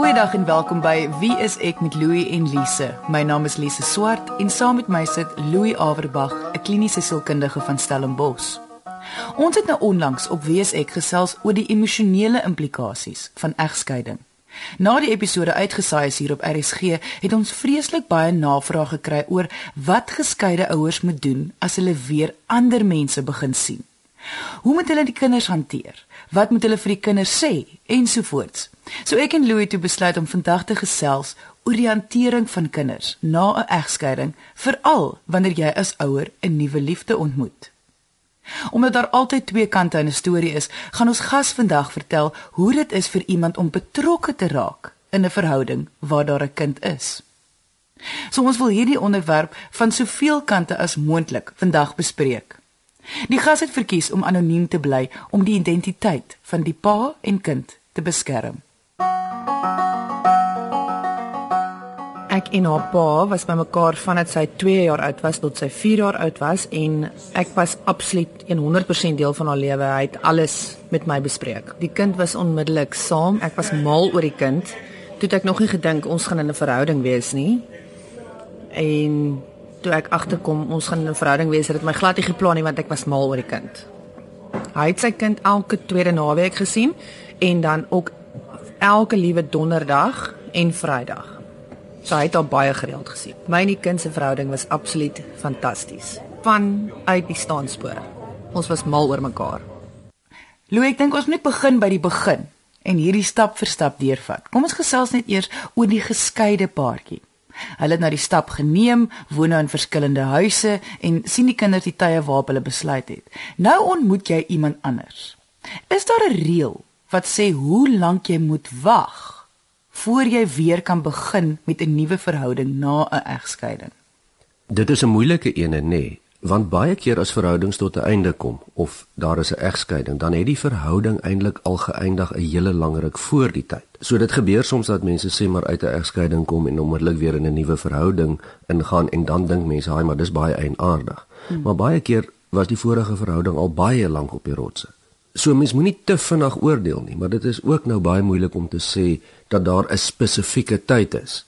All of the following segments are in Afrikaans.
Goeiedag en welkom by Wie is ek met Louie en Lise. My naam is Lise Swart en saam met my sit Louie Averbag, 'n kliniese sielkundige van Stellenbosch. Ons het nou onlangs op Wie is ek gesels oor die emosionele implikasies van egskeiding. Na die episode uitgesaai is hier op RSG, het ons vreeslik baie navrae gekry oor wat geskeide ouers moet doen as hulle weer ander mense begin sien. Hoe moet hulle die kinders hanteer? Wat moet hulle vir die kinders sê ensovoorts. So ek en Louie toe besluit om vandag te gesels oor die hantering van kinders na 'n egskeiding, veral wanneer jy as ouer 'n nuwe liefde ontmoet. Omdat daar altyd twee kante aan 'n storie is, gaan ons gas vandag vertel hoe dit is vir iemand om betrokke te raak in 'n verhouding waar daar 'n kind is. So ons wil hierdie onderwerp van soveel kante as moontlik vandag bespreek. Die gas het verkies om anoniem te bly om die identiteit van die pa en kind te beskerm. Ek en haar pa was by mekaar vandat sy 2 jaar oud was tot sy 4 jaar oud was en ek was absoluut 100% deel van haar lewe. Hy het alles met my bespreek. Die kind was onmiddellik saam. Ek was mal oor die kind. Toe ek nog nie gedink ons gaan in 'n verhouding wees nie. En toe ek agterkom ons gaan 'n verhouding wees, het dit my glad nie geplan nie want ek was mal oor die kind. Hy het sy kind elke tweede naweek gesien en dan ook elke liewe donderdag en vrydag. So hy het al baie gereeld gesien. My en die kind se verhouding was absoluut fantasties. Van uit die staanspoor. Ons was mal oor mekaar. Lou, ek dink ons moet begin by die begin en hierdie stap vir stap deurvat. Kom ons gesels net eers oor die geskeide paartjie. Hulle het nou die stap geneem, woon nou in verskillende huise en sien die kinders die tye waarop hulle besluit het. Nou ontmoet jy iemand anders. Is daar 'n reël wat sê hoe lank jy moet wag voor jy weer kan begin met 'n nuwe verhouding na 'n egskeiding? Dit is 'n moeilike een, nê, nee, want baie keer as verhoudings tot 'n einde kom of daar is 'n egskeiding, dan het die verhouding eintlik al geëindig 'n hele lang ruk voor die tyd. So dit gebeur soms dat mense sê maar uit 'n egskeiding kom en onmiddellik weer in 'n nuwe verhouding ingaan en dan dink mense, "Haai, maar dis baie eienaardig." Hmm. Maar baie keer was die vorige verhouding al baie lank op die rotse. So mens moenie te vinnig oordeel nie, maar dit is ook nou baie moeilik om te sê dat daar 'n spesifieke tyd is.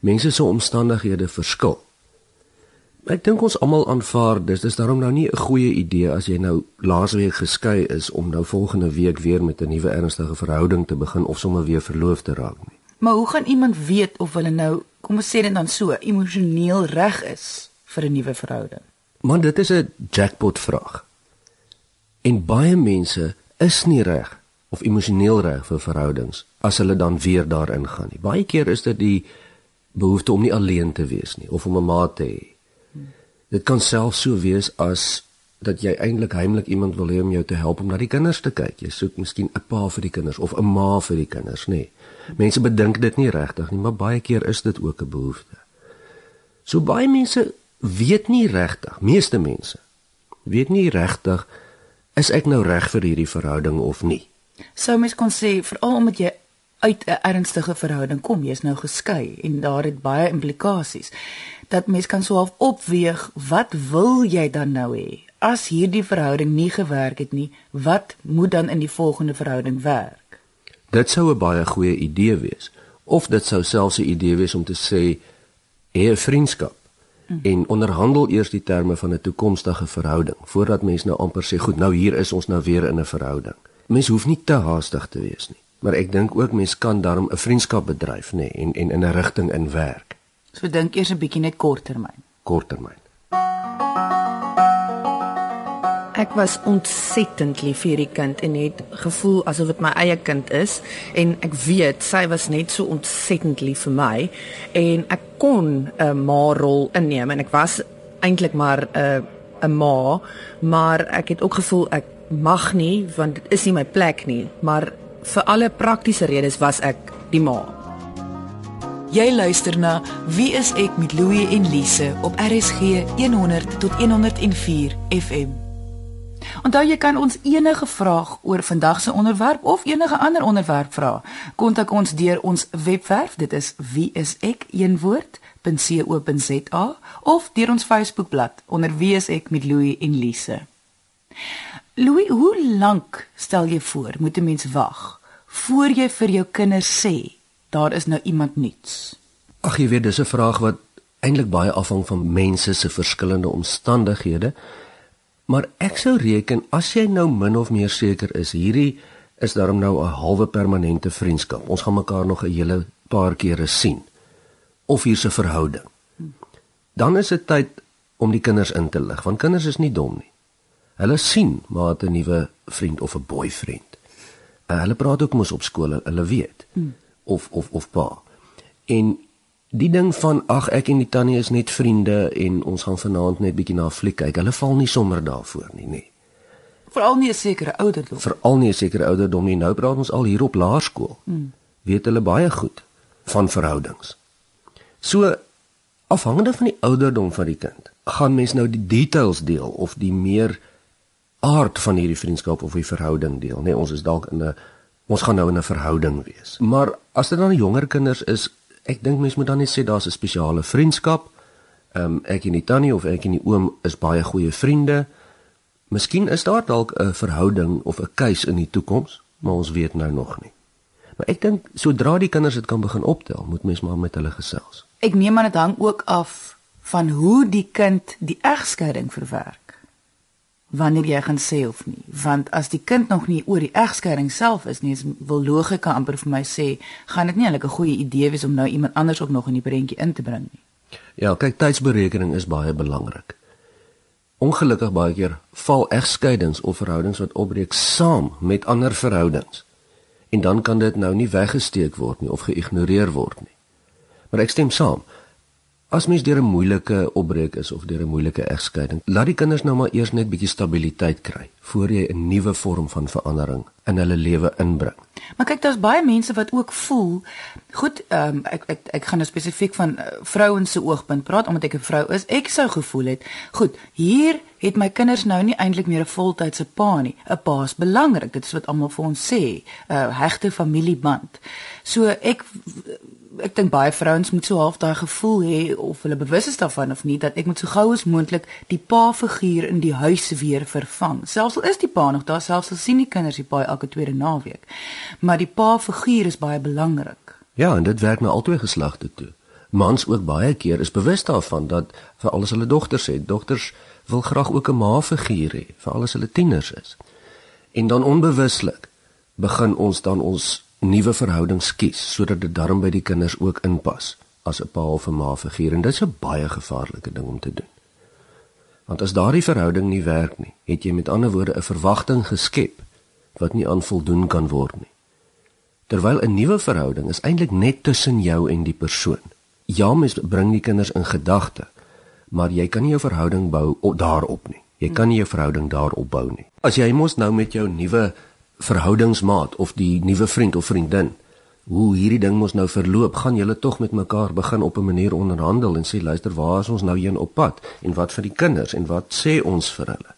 Mense se omstandighede verskil. Ek dink ons almal aanvaar dis dis daarom nou nie 'n goeie idee as jy nou laasweek geskei is om nou volgende week weer met 'n nuwe ernstige verhouding te begin of sommer weer verloof te raak nie. Maar hoe gaan iemand weet of hulle nou, kom ons sê dit dan so, emosioneel reg is vir 'n nuwe verhouding? Man, dit is 'n jackpot vraag. En baie mense is nie reg of emosioneel reg vir verhoudings as hulle dan weer daarin gaan nie. Baie keer is dit die behoefte om nie alleen te wees nie of om 'n maat te hê Dit kan self so wees as dat jy eintlik heimlik iemand wil hê om jou te help om na die kinders te kyk. Jy soek miskien 'n pa vir die kinders of 'n ma vir die kinders, nê. Nee. Mense bedink dit nie regtig nie, maar baie keer is dit ook 'n behoefte. So baie mense weet nie regtig, meeste mense weet nie regtig is ek nou reg vir hierdie verhouding of nie. Sou mens kon sê veral omdat jy uit 'n ernstige verhouding kom, jy's nou geskei en daar het baie implikasies dat mens kan so half opweeg wat wil jy dan nou hê? As hierdie verhouding nie gewerk het nie, wat moet dan in die volgende verhouding werk? Dit sou 'n baie goeie idee wees. Of dit sou selfs 'n idee wees om te sê hê 'n vriendskap mm. en onderhandel eers die terme van 'n toekomstige verhouding voordat mens nou amper sê goed, nou hier is ons nou weer in 'n verhouding. Mens hoef nie te haastig te wees nie, maar ek dink ook mens kan daarom 'n vriendskap bedryf, nê, en en in 'n rigting in werk. So dink eers 'n bietjie net korttermyn. Korttermyn. Ek was ontsettend lief vir hierdie kind en het gevoel asof dit my eie kind is en ek weet sy was net so ontsettend lief vir my en ek kon 'n ma rol inneem en ek was eintlik maar 'n 'n ma maar ek het ook gevoel ek mag nie want dit is nie my plek nie maar vir alle praktiese redes was ek die ma. Jy luister na Wie is ek met Louie en Lise op RSG 100 tot 104 FM. Onthou jy kan ons enige vraag oor vandag se onderwerp of enige ander onderwerp vra. Kontak ons deur ons webwerf, dit is wieisek.co.za of deur ons Facebookblad onder Wie is ek met Louie en Lise. Louie, hoe lank stel jy voor moet 'n mens wag voor jy vir jou kinders sê daar is nou iemand nuuts? Ag jy weet dis 'n vraag wat eintlik baie afhang van mense se verskillende omstandighede. Maar ek sou reken as jy nou min of meer seker is hierdie is daarom nou 'n halwe permanente vriendskap. Ons gaan mekaar nog 'n hele paar kere sien. Of hier's 'n verhouding. Dan is dit tyd om die kinders in te lig want kinders is nie dom nie. Hulle sien maar 'n nuwe vriend of 'n boyfriend. Uh, hulle praat ook mos op skool, hulle weet. Hmm. Of of of pa. En die ding van ag ek en die tannie is net vriende en ons gaan vanaand net bietjie na 'n fliek kyk. Hulle val nie sommer daarvoor nie, nê. Veral nie 'n sekere ouderdom. Veral nie 'n sekere ouderdom nie. Nou praat ons al hier op laerskool. Hmm. Weet hulle baie goed van verhoudings. So afhangende van die ouderdom van die kind, gaan mens nou die details deel of die meer aard van hierdie vriendskap of die verhouding deel, nê. Nee, ons is dalk in 'n ons gaan nou in 'n verhouding wees. Maar as dit dan jonger kinders is, ek dink mens moet dan net sê daar's 'n spesiale vriendskap. Ehm um, ek en die tannie of ek en die oom is baie goeie vriende. Miskien is daar dalk 'n verhouding of 'n keuse in die toekoms, maar ons weet nou nog nie. Maar ek dink sodra die kinders dit kan begin optel, moet mens maar met hulle gesels. Ek neem aan dit hang ook af van hoe die kind die egskeiding verwerk wanneer jy gaan sê of nie. Want as die kind nog nie oor die egskeiding self is nie is wil logika amper vir my sê gaan dit nie eintlik 'n goeie idee wees om nou iemand anders ook nog in die prentjie in te bring nie. Ja kyk tydsberekening is baie belangrik. Ongelukkig baie keer val egskeidings of verhoudings wat opbreek saam met ander verhoudings. En dan kan dit nou nie weggesteek word nie of geïgnoreer word nie. Maar ek stem saam As mens deur 'n moeilike opbreek is of deur 'n moeilike egskeiding, laat die kinders nou maar eers net bietjie stabiliteit kry voor jy 'n nuwe vorm van verandering in hulle lewe inbring. Maar kyk, daar's baie mense wat ook voel, goed, ehm um, ek ek ek gaan nou spesifiek van uh, vrouens se oogpunt praat omdat ek 'n vrou is. Ek sou gevoel het, goed, hier het my kinders nou nie eintlik meer 'n voltydse pa nie. 'n Pa is belangrik. Dit is wat almal vir ons sê, 'n uh, hegte familieband. So ek ek dink baie vrouens moet so half daai gevoel hê of hulle bewus is daarvan of nie dat ek moet so gou as moontlik die pa figuur in die huis weer vervang. Selfs al is die pa nog daar, selfs al sien die kinders die pa elke tweede naweek. Maar die pa figuur is baie belangrik. Ja, en dit werk na albei geslagte toe. Mans ook baie keer is bewus daarvan dat vir alles hulle dogters het, dogters wil graag ook 'n ma figuur hê vir alles hulle tieners is. En dan onbewuslik begin ons dan ons nuwe verhoudings kies sodat dit darm by die kinders ook inpas as 'n pa of 'n ma figuur en dit is 'n baie gevaarlike ding om te doen. Want as daardie verhouding nie werk nie, het jy met ander woorde 'n verwagting geskep wat nie aan voldoen kan word nie. Terwyl 'n nuwe verhouding is eintlik net tussen jou en die persoon. Ja, mens bring die kinders in gedagte, maar jy kan nie jou verhouding bou daarop nie. Jy kan nie jou verhouding daarop bou nie. As jy mos nou met jou nuwe verhoudingsmaat of die nuwe vriend of vriendin hoe hierdie ding mos nou verloop gaan julle tog met mekaar begin op 'n manier onderhandel en sê luister waar is ons nou heen op pad? En wat vir die kinders? En wat sê ons vir hulle?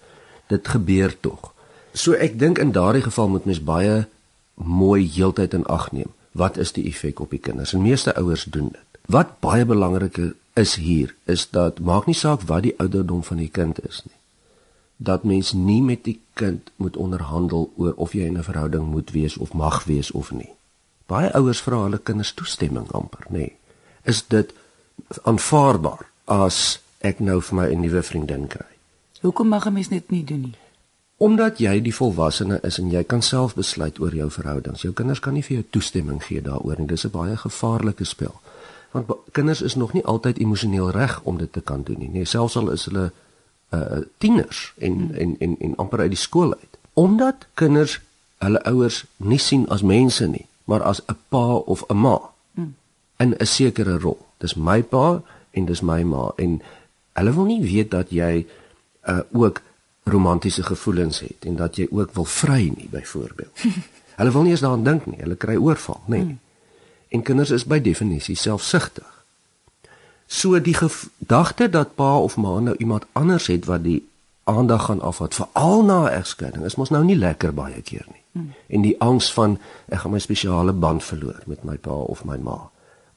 Dit gebeur tog. So ek dink in daardie geval moet mens baie mooi heeltyd in ag neem. Wat is die effek op die kinders? En meeste ouers doen dit. Wat baie belangrik is hier is dat maak nie saak wat die ouderdom van die kind is nie dat mens nie met die kind moet onderhandel oor of jy in 'n verhouding moet wees of mag wees of nie. Baie ouers vra hulle kinders toestemming amper, nê. Nee. Is dit aanvaarbaar as ek nou vir my 'n nuwe vriendin kry? Hoekom mag 'n mens dit nie doen nie? Omdat jy die volwassene is en jy kan self besluit oor jou verhoudings. Jou kinders kan nie vir jou toestemming gee daaroor nie. Dis 'n baie gevaarlike spel. Want kinders is nog nie altyd emosioneel reg om dit te kan doen nie. Nee, selfs al is hulle uh tieners en, hmm. en en en amper uit die skool uit. Omdat kinders hulle ouers nie sien as mense nie, maar as 'n pa of 'n ma hmm. in 'n sekere rol. Dis my pa en dis my ma en hulle wil nie weet dat jy uh ook romantiese gevoelens het en dat jy ook wil vry nie byvoorbeeld. hulle wil nie eens daaraan dink nie. Hulle kry oorval, nê. Nee. Hmm. En kinders is by definisie selfsugtig. So die gedagte dat pa of ma nou iemand anders het wat die aandag gaan afvat veral na 'n egskeiding is mos nou nie lekker baie keer nie. Hmm. En die angs van ek gaan my spesiale band verloor met my pa of my ma.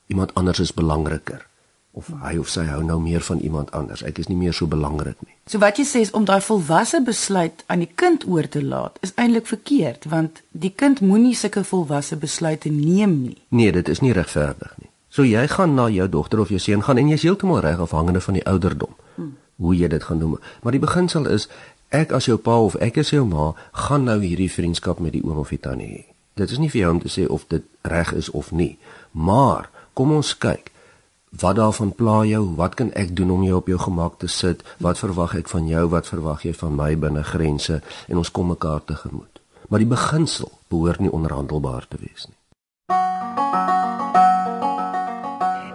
Iemand anders is belangriker. Of hy of sy hou nou meer van iemand anders. Ek is nie meer so belangrik nie. So wat jy sê is om daai volwasse besluit aan die kind oor te laat is eintlik verkeerd want die kind moenie sulke volwasse besluite neem nie. Nee, dit is nie regverdig nie. So jy gaan na jou dogter of jou seun gaan en jy is heeltemal reg afhangende van die ouderdom. Hmm. Hoe jy dit gaan doen. Maar die beginsel is ek as jou pa of ek as jou ma gaan nou hierdie vriendskap met die oom of die tannie hê. Dit is nie vir jou om te sê of dit reg is of nie, maar kom ons kyk. Wat daarvan pla jou? Wat kan ek doen om jou op jou gemak te sit? Wat verwag ek van jou? Wat verwag jy van my binne grense? En ons kom mekaar tegemoet. Maar die beginsel behoort nie onderhandelbaar te wees nie.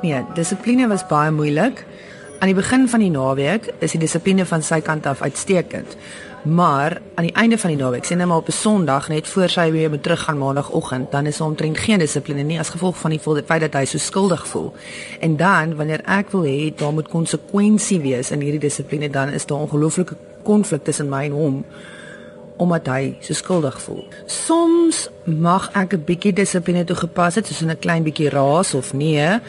Nee, dissipline was baie moeilik. Aan die begin van die naweek is die dissipline van sy kant af uitstekend. Maar aan die einde van die naweek, sien nou maar op 'n Sondag net voor sy weer moet teruggaan maandagooggend, dan is hom omtrent geen dissipline nie as gevolg van die feit dat hy so skuldig voel. En dan wanneer ek wil hê daar moet konsekwensie wees in hierdie dissipline, dan is daar ongelooflike konflik tussen my en hom omdat hy so skuldig voel. Soms mag ek 'n bietjie dissipline toegepas het, soos 'n klein bietjie raas of nee,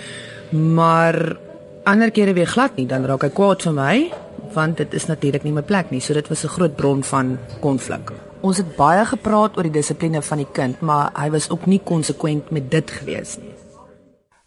maar ander kere weer glad nie, dan raak hy kwaad vir my want dit is natuurlik nie my plek nie. So dit was 'n groot bron van konflik. Ons het baie gepraat oor die dissipline van die kind, maar hy was ook nie konsekwent met dit gewees nie.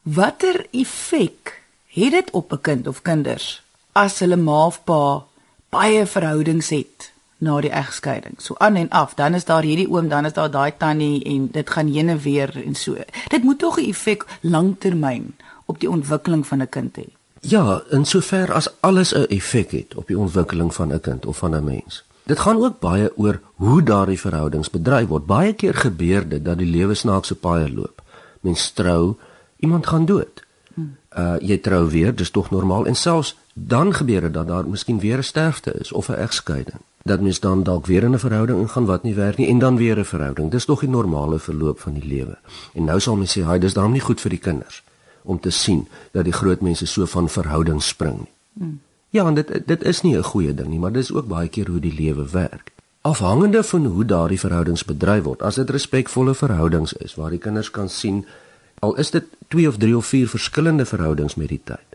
Watter effek het dit op 'n kind of kinders as hulle ma of pa baie verhoudings het na die egskeiding? So aan en af, dan is daar hierdie oom, dan is daar daai tannie en dit gaan heen en weer en so. Dit moet tog 'n effek lanktermyn op die ontwikkeling van 'n kind hê. Ja, in sover as alles 'n effek het op die ontwikkeling van 'n kind of van 'n mens. Dit gaan ook baie oor hoe daardie verhoudings bedryf word. Baie keer gebeur dit dat die lewe snaakse paaie loop. Mens trou, iemand gaan dood. Uh jy trou weer, dis tog normaal en selfs dan gebeur dit dat daar miskien weer 'n sterfte is of 'n egskeiding. Dat mens dan dalk weer in 'n verhouding ingaan wat nie werk nie en dan weer 'n verhouding. Dis tog die normale verloop van die lewe. En nou sal mens sê, "Haai, dis daarom nie goed vir die kinders." Om te sien dat die groot mense so van verhoudings spring nie. Hmm. Ja, en dit dit is nie 'n goeie ding nie, maar dis ook baie keer hoe die lewe werk. Afhangende van hoe daardie verhoudings bedryf word. As dit respekvolle verhoudings is waar die kinders kan sien al is dit 2 of 3 of 4 verskillende verhoudings met die tyd.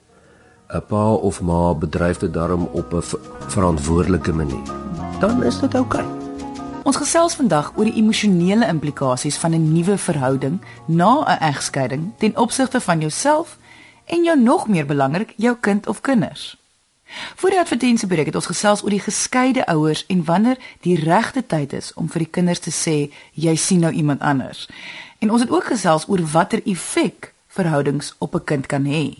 'n Pa of ma bedryf dit daarom op 'n verantwoordelike manier. Dan is dit oukei. Okay. Ons gesels vandag oor die emosionele implikasies van 'n nuwe verhouding na 'n egskeiding ten opsigte van jouself en jou nog meer belangrik, jou kind of kinders. Voor die advertensie breek het ons gesels oor die geskeide ouers en wanneer die regte tyd is om vir die kinders te sê jy sien nou iemand anders. En ons het ook gesels oor watter effek verhoudings op 'n kind kan hê.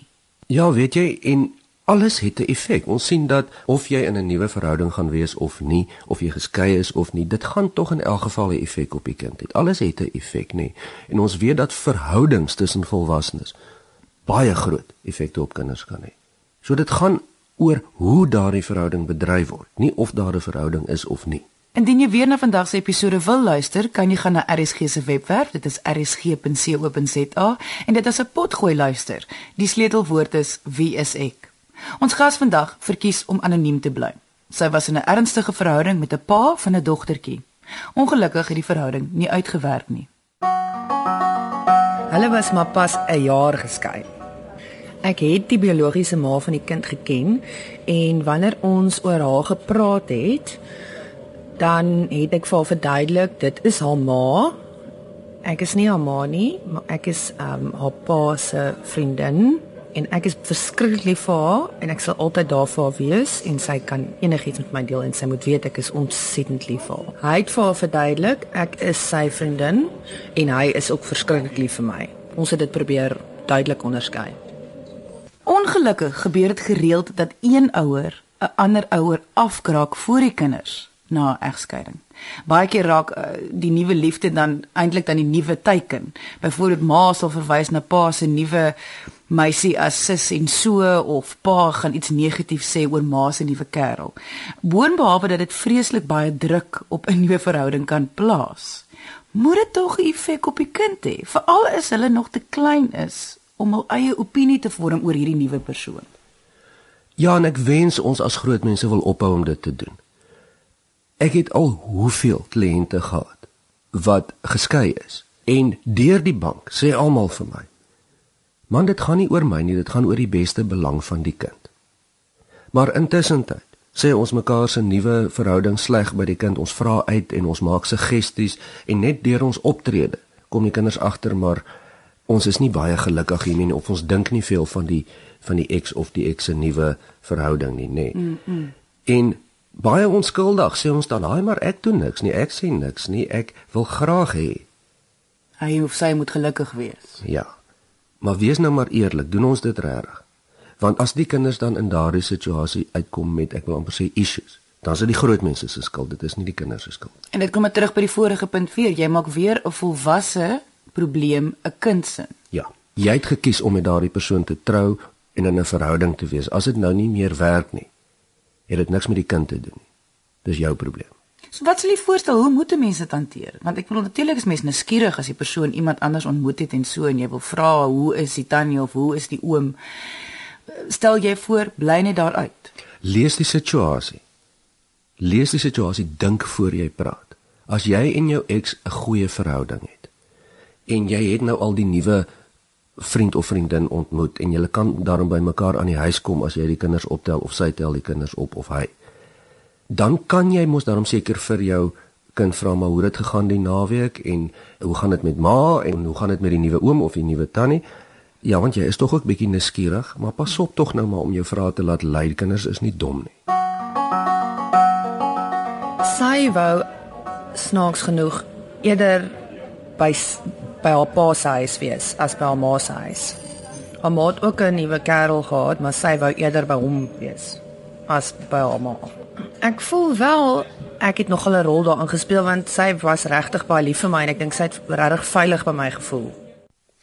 Ja, weet jy, en alles het 'n effek. Ons sien dat of jy in 'n nuwe verhouding gaan wees of nie, of jy geskei is of nie, dit gaan tog in elk geval 'n effek op die kind hê. Alles het 'n effek, nê. En ons weet dat verhoudings tussen volwassenes baie groot effekte op kinders kan hê. So dit gaan oor hoe daardie verhouding bedryf word, nie of daar 'n verhouding is of nie. Indien jy weer na vandag se episode wil luister, kan jy gaan na RSG se webwerf, dit is rsg.co.za en dit is 'n potgooi luister. Die sleutelwoord is wie is ek? Ons gas vandag verkies om anoniem te bly. Sy was in 'n ernstige verhouding met 'n pa van 'n dogtertjie. Ongelukkig het die verhouding nie uitgewerk nie. Hulle was maar pas 'n jaar geskei. Ek het die biologiese ma van die kind geken en wanneer ons oor haar gepraat het, dan het ek vir haar verduidelik dit is haar ma. Ek is nie haar ma nie, maar ek is um, haar pa se vriendin en ek is verskriklik lief vir haar en ek sal altyd daar vir haar wees en sy kan enigiets met my deel en sy moet weet ek is ontsettend lief vir haar. Hy het vir haar verduidelik ek is sy vriendin en hy is ook verskriklik lief vir my. Ons het dit probeer duidelik onderskei. Ongelukkig gebeur dit gereeld dat een ouer 'n ander ouer afkraak voor die kinders na egskeiding. Baie keer raak uh, die nuwe liefde dan eintlik dan die nuwe teiken. Byvoorbeeld ma sal verwys na pa se nuwe meisie as sis en so of pa gaan iets negatief sê oor ma se nuwe kerel. Boonbehalwe dat dit vreeslik baie druk op 'n nuwe verhouding kan plaas, moet dit tog 'n effek op die kind hê, veral as hulle nog te klein is om hul eie opinie te vorm oor hierdie nuwe persoon. Ja, en ek wens ons as groot mense wil ophou om dit te doen. Ek het al hoeveel kliënte gehad wat geskei is en deur die bank sê almal vir my Man, dit gaan nie oor my nie, dit gaan oor die beste belang van die kind. Maar intussen tyd sê ons mekaar se nuwe verhouding sleg by die kind. Ons vra uit en ons maak suggesties en net deur ons optrede kom die kinders agter maar ons is nie baie gelukkig hier nie of ons dink nie veel van die van die ex of die ex se nuwe verhouding nie, nê. Nee. Mm -mm. En baie onskuldig sê ons dan, "Haai, maar ek doen niks nie. Ek sê niks nie. Ek wil graag hê hy of sy moet gelukkig wees." Ja. Maar wees nou maar eerlik, doen ons dit reg? Want as die kinders dan in daardie situasie uitkom met ek wil amper sê issues, dan is dit die groot mense se skuld, dit is nie die kinders se skuld. En dit kom maar terug by die vorige punt weer. Jy maak weer 'n volwasse probleem 'n kind se. Ja. Jy het gekies om met daardie persoon te trou en in 'n verhouding te wees. As dit nou nie meer werk nie, het dit niks met die kind te doen nie. Dis jou probleem. So wat sal jy voorstel hoe moet mense dit hanteer? Want ek bedoel natuurlik is mense nou skieurig as die persoon iemand anders ontmoet het en so en jy wil vra hoe is die tannie of hoe is die oom? Stel jy voor bly net daar uit. Lees die situasie. Lees die situasie, dink voor jy praat. As jy en jou ex 'n goeie verhouding het en jy het nou al die nuwe vriend of vriendin ontmoet en julle kan daarom by mekaar aan die huis kom as jy die kinders optel of sy tel die kinders op of hy dan kan jy mos daarom seker vir jou kind vra maar hoe het gegaan die naweek? En hoe gaan dit met ma? En hoe gaan dit met die nuwe oom of die nuwe tannie? Ja want jy is tog ook bietjie nuuskierig maar pas op tog nou maar om jou vrae te laat lei kinders is nie dom nie. Sy wou snaaks genoeg eerder by by haar pa se huis wees as by haar ma se huis. Haar ma het ook 'n nuwe kerel gehad, maar sy wou eerder by hom wees as by haar ma. Ek voel wel ek het nog 'n rol daarin gespeel want sy was regtig baie lief vir my en ek dink sy het regtig veilig by my gevoel.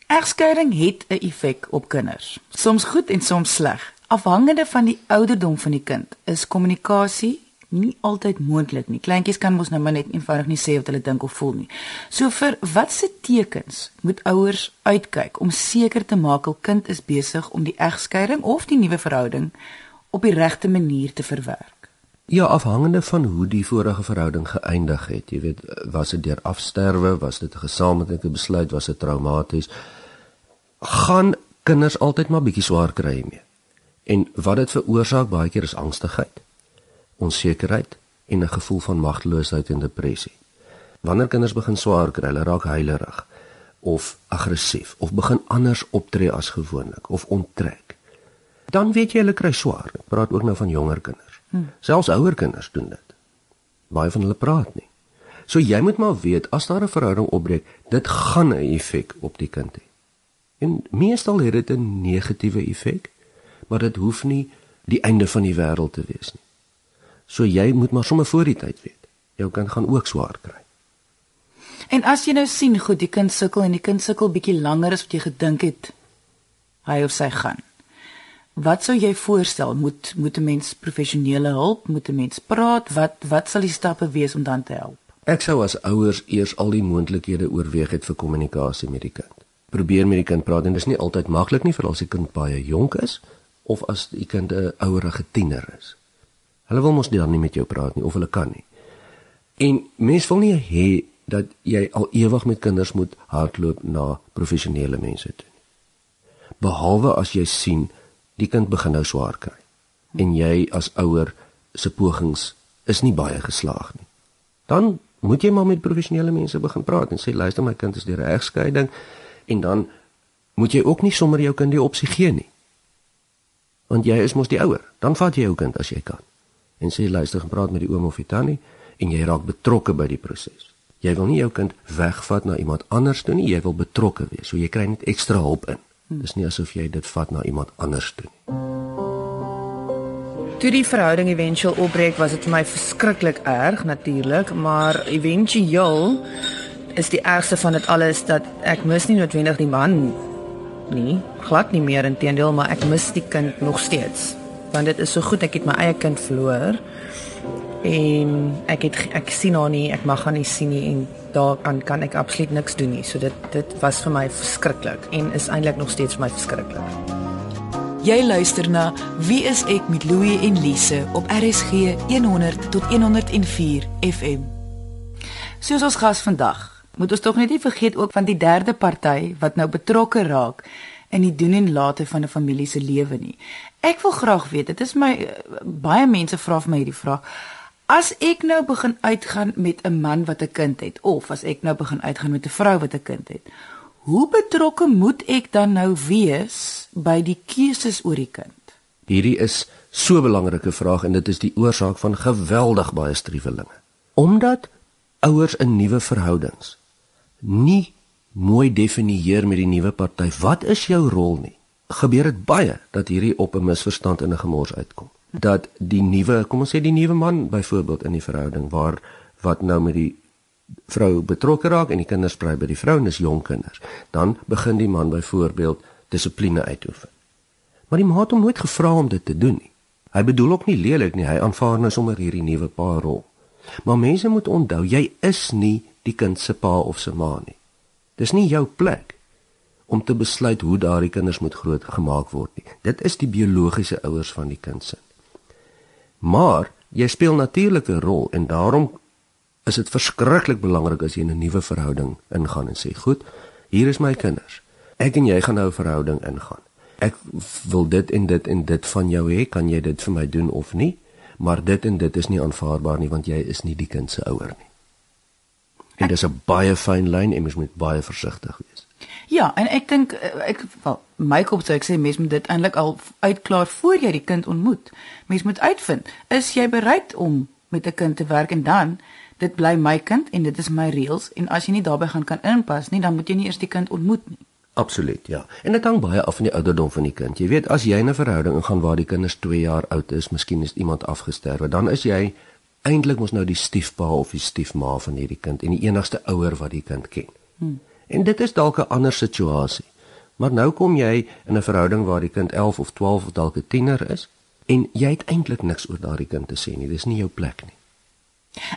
Egskeiding het 'n effek op kinders. Soms goed en soms sleg. Afhangende van die ouderdom van die kind is kommunikasie nie altyd moontlik nie. Kleintjies kan mos nou maar net eenvoudig nie sê wat hulle dink of voel nie. So vir watse tekens moet ouers uitkyk om seker te maak hul kind is besig om die egskeiding of die nuwe verhouding op die regte manier te verwerk? Ja, afhangende van hoe die vorige verhouding geëindig het. Jy weet, was dit deur afsterwe, was dit 'n gesamentlike besluit, was dit traumaties? Gaan kinders altyd maar bietjie swaar kry hiermee. En wat dit veroorsaak baie keer is angstigheid onsekerheid en 'n gevoel van magteloosheid en depressie. Wanneer kinders begin swaar kry, hulle raak huilerig of aggressief of begin anders optree as gewoonlik of onttrek. Dan weet jy hulle kry swaar. Ek praat ook nou van jonger kinders. Hmm. Selfs ouer kinders doen dit. Baie van hulle praat nie. So jy moet maar weet as daar 'n verhouding opbreek, dit gaan 'n effek op die kind hê. En meestal het dit 'n negatiewe effek, maar dit hoef nie die einde van die wêreld te wees nie. So jy moet maar sommer voor die tyd weet. Jou kind gaan ook swaar kry. En as jy nou sien goed die kind sukkel en die kind sukkel bietjie langer as wat jy gedink het hy of sy gaan. Wat sou jy voorstel? Moet moet 'n mens professionele hulp, moet 'n mens praat? Wat wat sal die stappe wees om dan te help? Ek sou as ouers eers al die moontlikhede oorweeg het vir kommunikasie met die kind. Probeer met die kind praat en dit is nie altyd maklik nie vir as die kind baie jonk is of as die kind 'n ouerige tiener is. Hulle wil mos nie dan nie met jou praat nie of hulle kan nie. En mens wil nie hê dat jy al ewig met kinders moet hardloop na professionele mense toe nie. Behalwe as jy sien die kind begin nou swaar kry en jy as ouer se pogings is nie baie geslaag nie. Dan moet jy maar met professionele mense begin praat en sê luister my kind is deur 'n egskeiding en dan moet jy ook nie sommer jou kind die opsie gee nie. Want jy is mos die ouer, dan vat jy jou kind as jy kan en sê luister, gaan praat met die oom of die tannie en jy raak betrokke by die proses. Jy wil nie jou kind wegvat na iemand anders toe nie, jy wil betrokke wees. So jy kry net ekstra hulp in. Dis nie asof jy dit vat na iemand anders toe nie. Toe die verhouding éventueel opbreek, was dit vir my verskriklik erg natuurlik, maar éventueel is die ergste van dit alles dat ek mis nie noodwendig die man nie, glad nie meer inteendeel, maar ek mis die kind nog steeds want dit is so goed ek het my eie kind verloor. En ek het ek sien haar nie ek mag haar nie sien nie en daaraan kan ek absoluut niks doen nie. So dit dit was vir my verskriklik en is eintlik nog steeds vir my verskriklik. Jy luister na Wie is ek met Louie en Lise op RSG 100 tot 104 FM Soos ons gas vandag moet ons tog net nie vergeet ook van die derde party wat nou betrokke raak in die doen en late van 'n familie se lewe nie. Ek wil graag weet, dit is my baie mense vra vir my hierdie vraag. As ek nou begin uitgaan met 'n man wat 'n kind het of as ek nou begin uitgaan met 'n vrou wat 'n kind het, hoe betrokke moet ek dan nou wees by die keuses oor die kind? Hierdie is so 'n belangrike vraag en dit is die oorsaak van geweldig baie striwelinge. Omdat ouers in nuwe verhoudings nie mooi definieer met die nuwe party wat is jou rol nie. Gebeur dit baie dat hierdie op 'n misverstand in 'n gemors uitkom. Dat die nuwe, kom ons sê die nuwe man byvoorbeeld in die verhouding waar wat nou met die vrou betrokke raak en die kinders bly by die vrou en dis jong kinders, dan begin die man byvoorbeeld dissipline uitoefen. Maar die ma het hom nooit gevra om dit te doen nie. Hy bedoel ook nie lelik nie, hy aanvaar nou sommer hierdie nuwe pa rol. Maar mense moet onthou, jy is nie die kind se pa of se ma nie. Dis nie jou plek om te besluit hoe daardie kinders moet groot gemaak word nie. Dit is die biologiese ouers van die kind se. Maar jy speel natuurlik 'n rol en daarom is dit verskriklik belangrik as jy in 'n nuwe verhouding ingaan en sê, "Goed, hier is my kinders. Ek en jy gaan nou 'n verhouding ingaan. Ek wil dit en dit en dit van jou hê. Kan jy dit vir my doen of nie?" maar dit en dit is nie aanvaarbaar nie want jy is nie die kind se ouer nie. En dis 'n baie fyn lyn en mens moet baie versigtig wees. Ja, en ek dink eh, ek wel my kop sê ek sê mens moet dit eintlik al uitklaar voor jy die kind ontmoet. Mens moet uitvind, is jy bereid om met 'n kind te werk en dan dit bly my kind en dit is my reëls en as jy nie daarbey gaan kan inpas nie, dan moet jy nie eers die kind ontmoet nie. Absoluut, ja. En dit hang baie af van die ouderdom van die kind. Jy weet, as jy 'n verhouding ingaan waar die kinders 2 jaar oud is, miskien is iemand afgesterwe, dan is jy eintlik mos nou die stiefpa of die stiefma van hierdie kind en die enigste ouer wat die kind ken. Hmm. En dit is dalk 'n ander situasie. Maar nou kom jy in 'n verhouding waar die kind 11 of 12 of dalk 'n tiener is en jy het eintlik niks oor daardie kind te sê nie. Dis nie jou plek nie.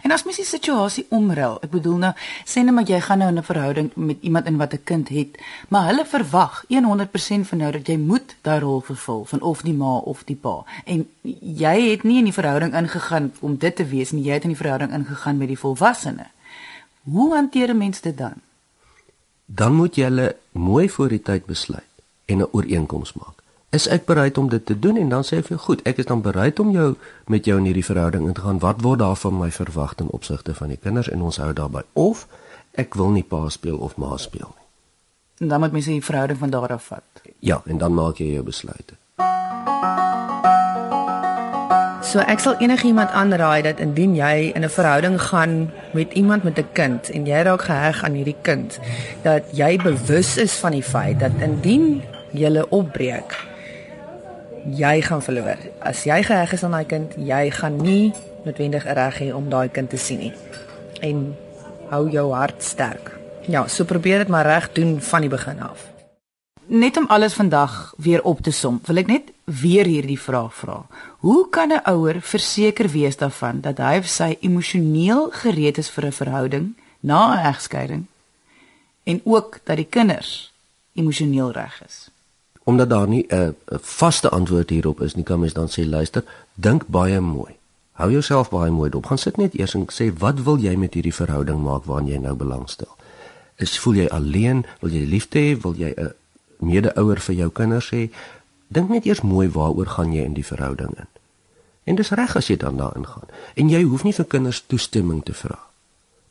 En as mens die situasie omruil, ek bedoel nou, sê net maar jy gaan nou in 'n verhouding met iemand in wat 'n kind het, maar hulle verwag 100% van jou dat jy moet daai rol vervul van of die ma of die pa. En jy het nie in die verhouding ingegaan om dit te wees nie, jy het in die verhouding ingegaan met die volwassene. Hoe hanteer mens dit dan? Dan moet jy hulle mooi voor die tyd besluit en 'n ooreenkoms maak. Is ek bereid om dit te doen? En dan sê ek vir jou goed ek is dan bereid om jou met jou in hierdie verhouding in te gaan. Wat word daar van my verwagting opsigte van die kinders en ons hou daarby of ek wil nie pa speel of ma speel nie. En dan moet mens die verhouding van daar af vat. Ja en dan maak jy jou besluite So ek sal enigiemand aanraai dat indien jy in 'n verhouding gaan met iemand met 'n kind en jy raak geheg aan hierdie kind dat jy bewus is van die feit dat indien jy opbreek jy gaan verloor. As jy geheg is aan daai kind, jy gaan nie noodwendig reg hê om daai kind te sien nie. En hou jou hart sterk. Ja, so probeer dit maar reg doen van die begin af. Net om alles vandag weer op te som, wil ek net weer hierdie vraag vra. Hoe kan 'n ouer verseker wees daarvan dat hy of sy emosioneel gereed is vir 'n verhouding na 'n egskeiding en ook dat die kinders emosioneel reg is? omdat daar nie 'n vaste antwoord hierop is nie, kan mens dan sê luister, dink baie mooi. Hou jouself baie mooi dop. Gaan sit net eers en sê wat wil jy met hierdie verhouding maak waaraan jy nou belangstel? Is voel jy alleen? Wil jy liefde hê? Wil jy 'n mede-ouer vir jou kinders hê? Dink net eers mooi waaroor gaan jy in die verhouding in. En dis reg as jy dan daarin gaan. En jy hoef nie vir kinders toestemming te vra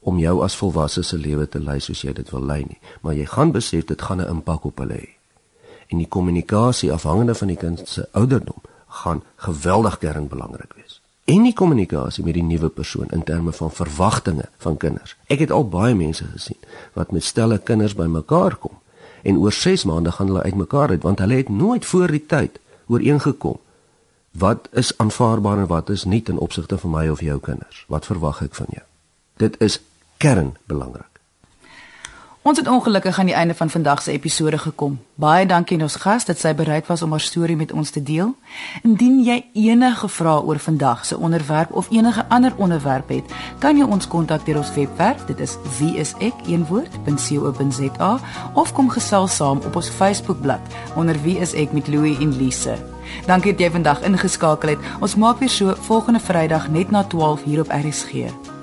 om jou as volwasse se lewe te lei soos jy dit wil lei nie, maar jy gaan besef dit gaan 'n impak op hulle hê en die kommunikasie afhangende van die kind se ouderdom gaan geweldig kernbelangrik wees. En die kommunikasie met die nuwe persoon in terme van verwagtinge van kinders. Ek het al baie mense gesien wat met stelle kinders bymekaar kom en oor 6 maande gaan hulle uitmekaar uit want hulle het nooit voor die tyd ooreengekom wat is aanvaarbaar en wat is nie ten opsigte van my of jou kinders. Wat verwag ek van jou? Dit is kernbelangrik. Ons het ongelukkig aan die einde van vandag se episode gekom. Baie dankie aan ons gas dat sy bereid was om haar storie met ons te deel. Indien jy enige vrae oor vandag se onderwerp of enige ander onderwerp het, kan jy ons kontak deur ons webwerf. Dit is wieisek.co.za of kom gesels saam op ons Facebookblad onder wieisek met Louie en Lise. Dankie dat jy vandag ingeskakel het. Ons maak weer so volgende Vrydag net na 12 hier op RSG.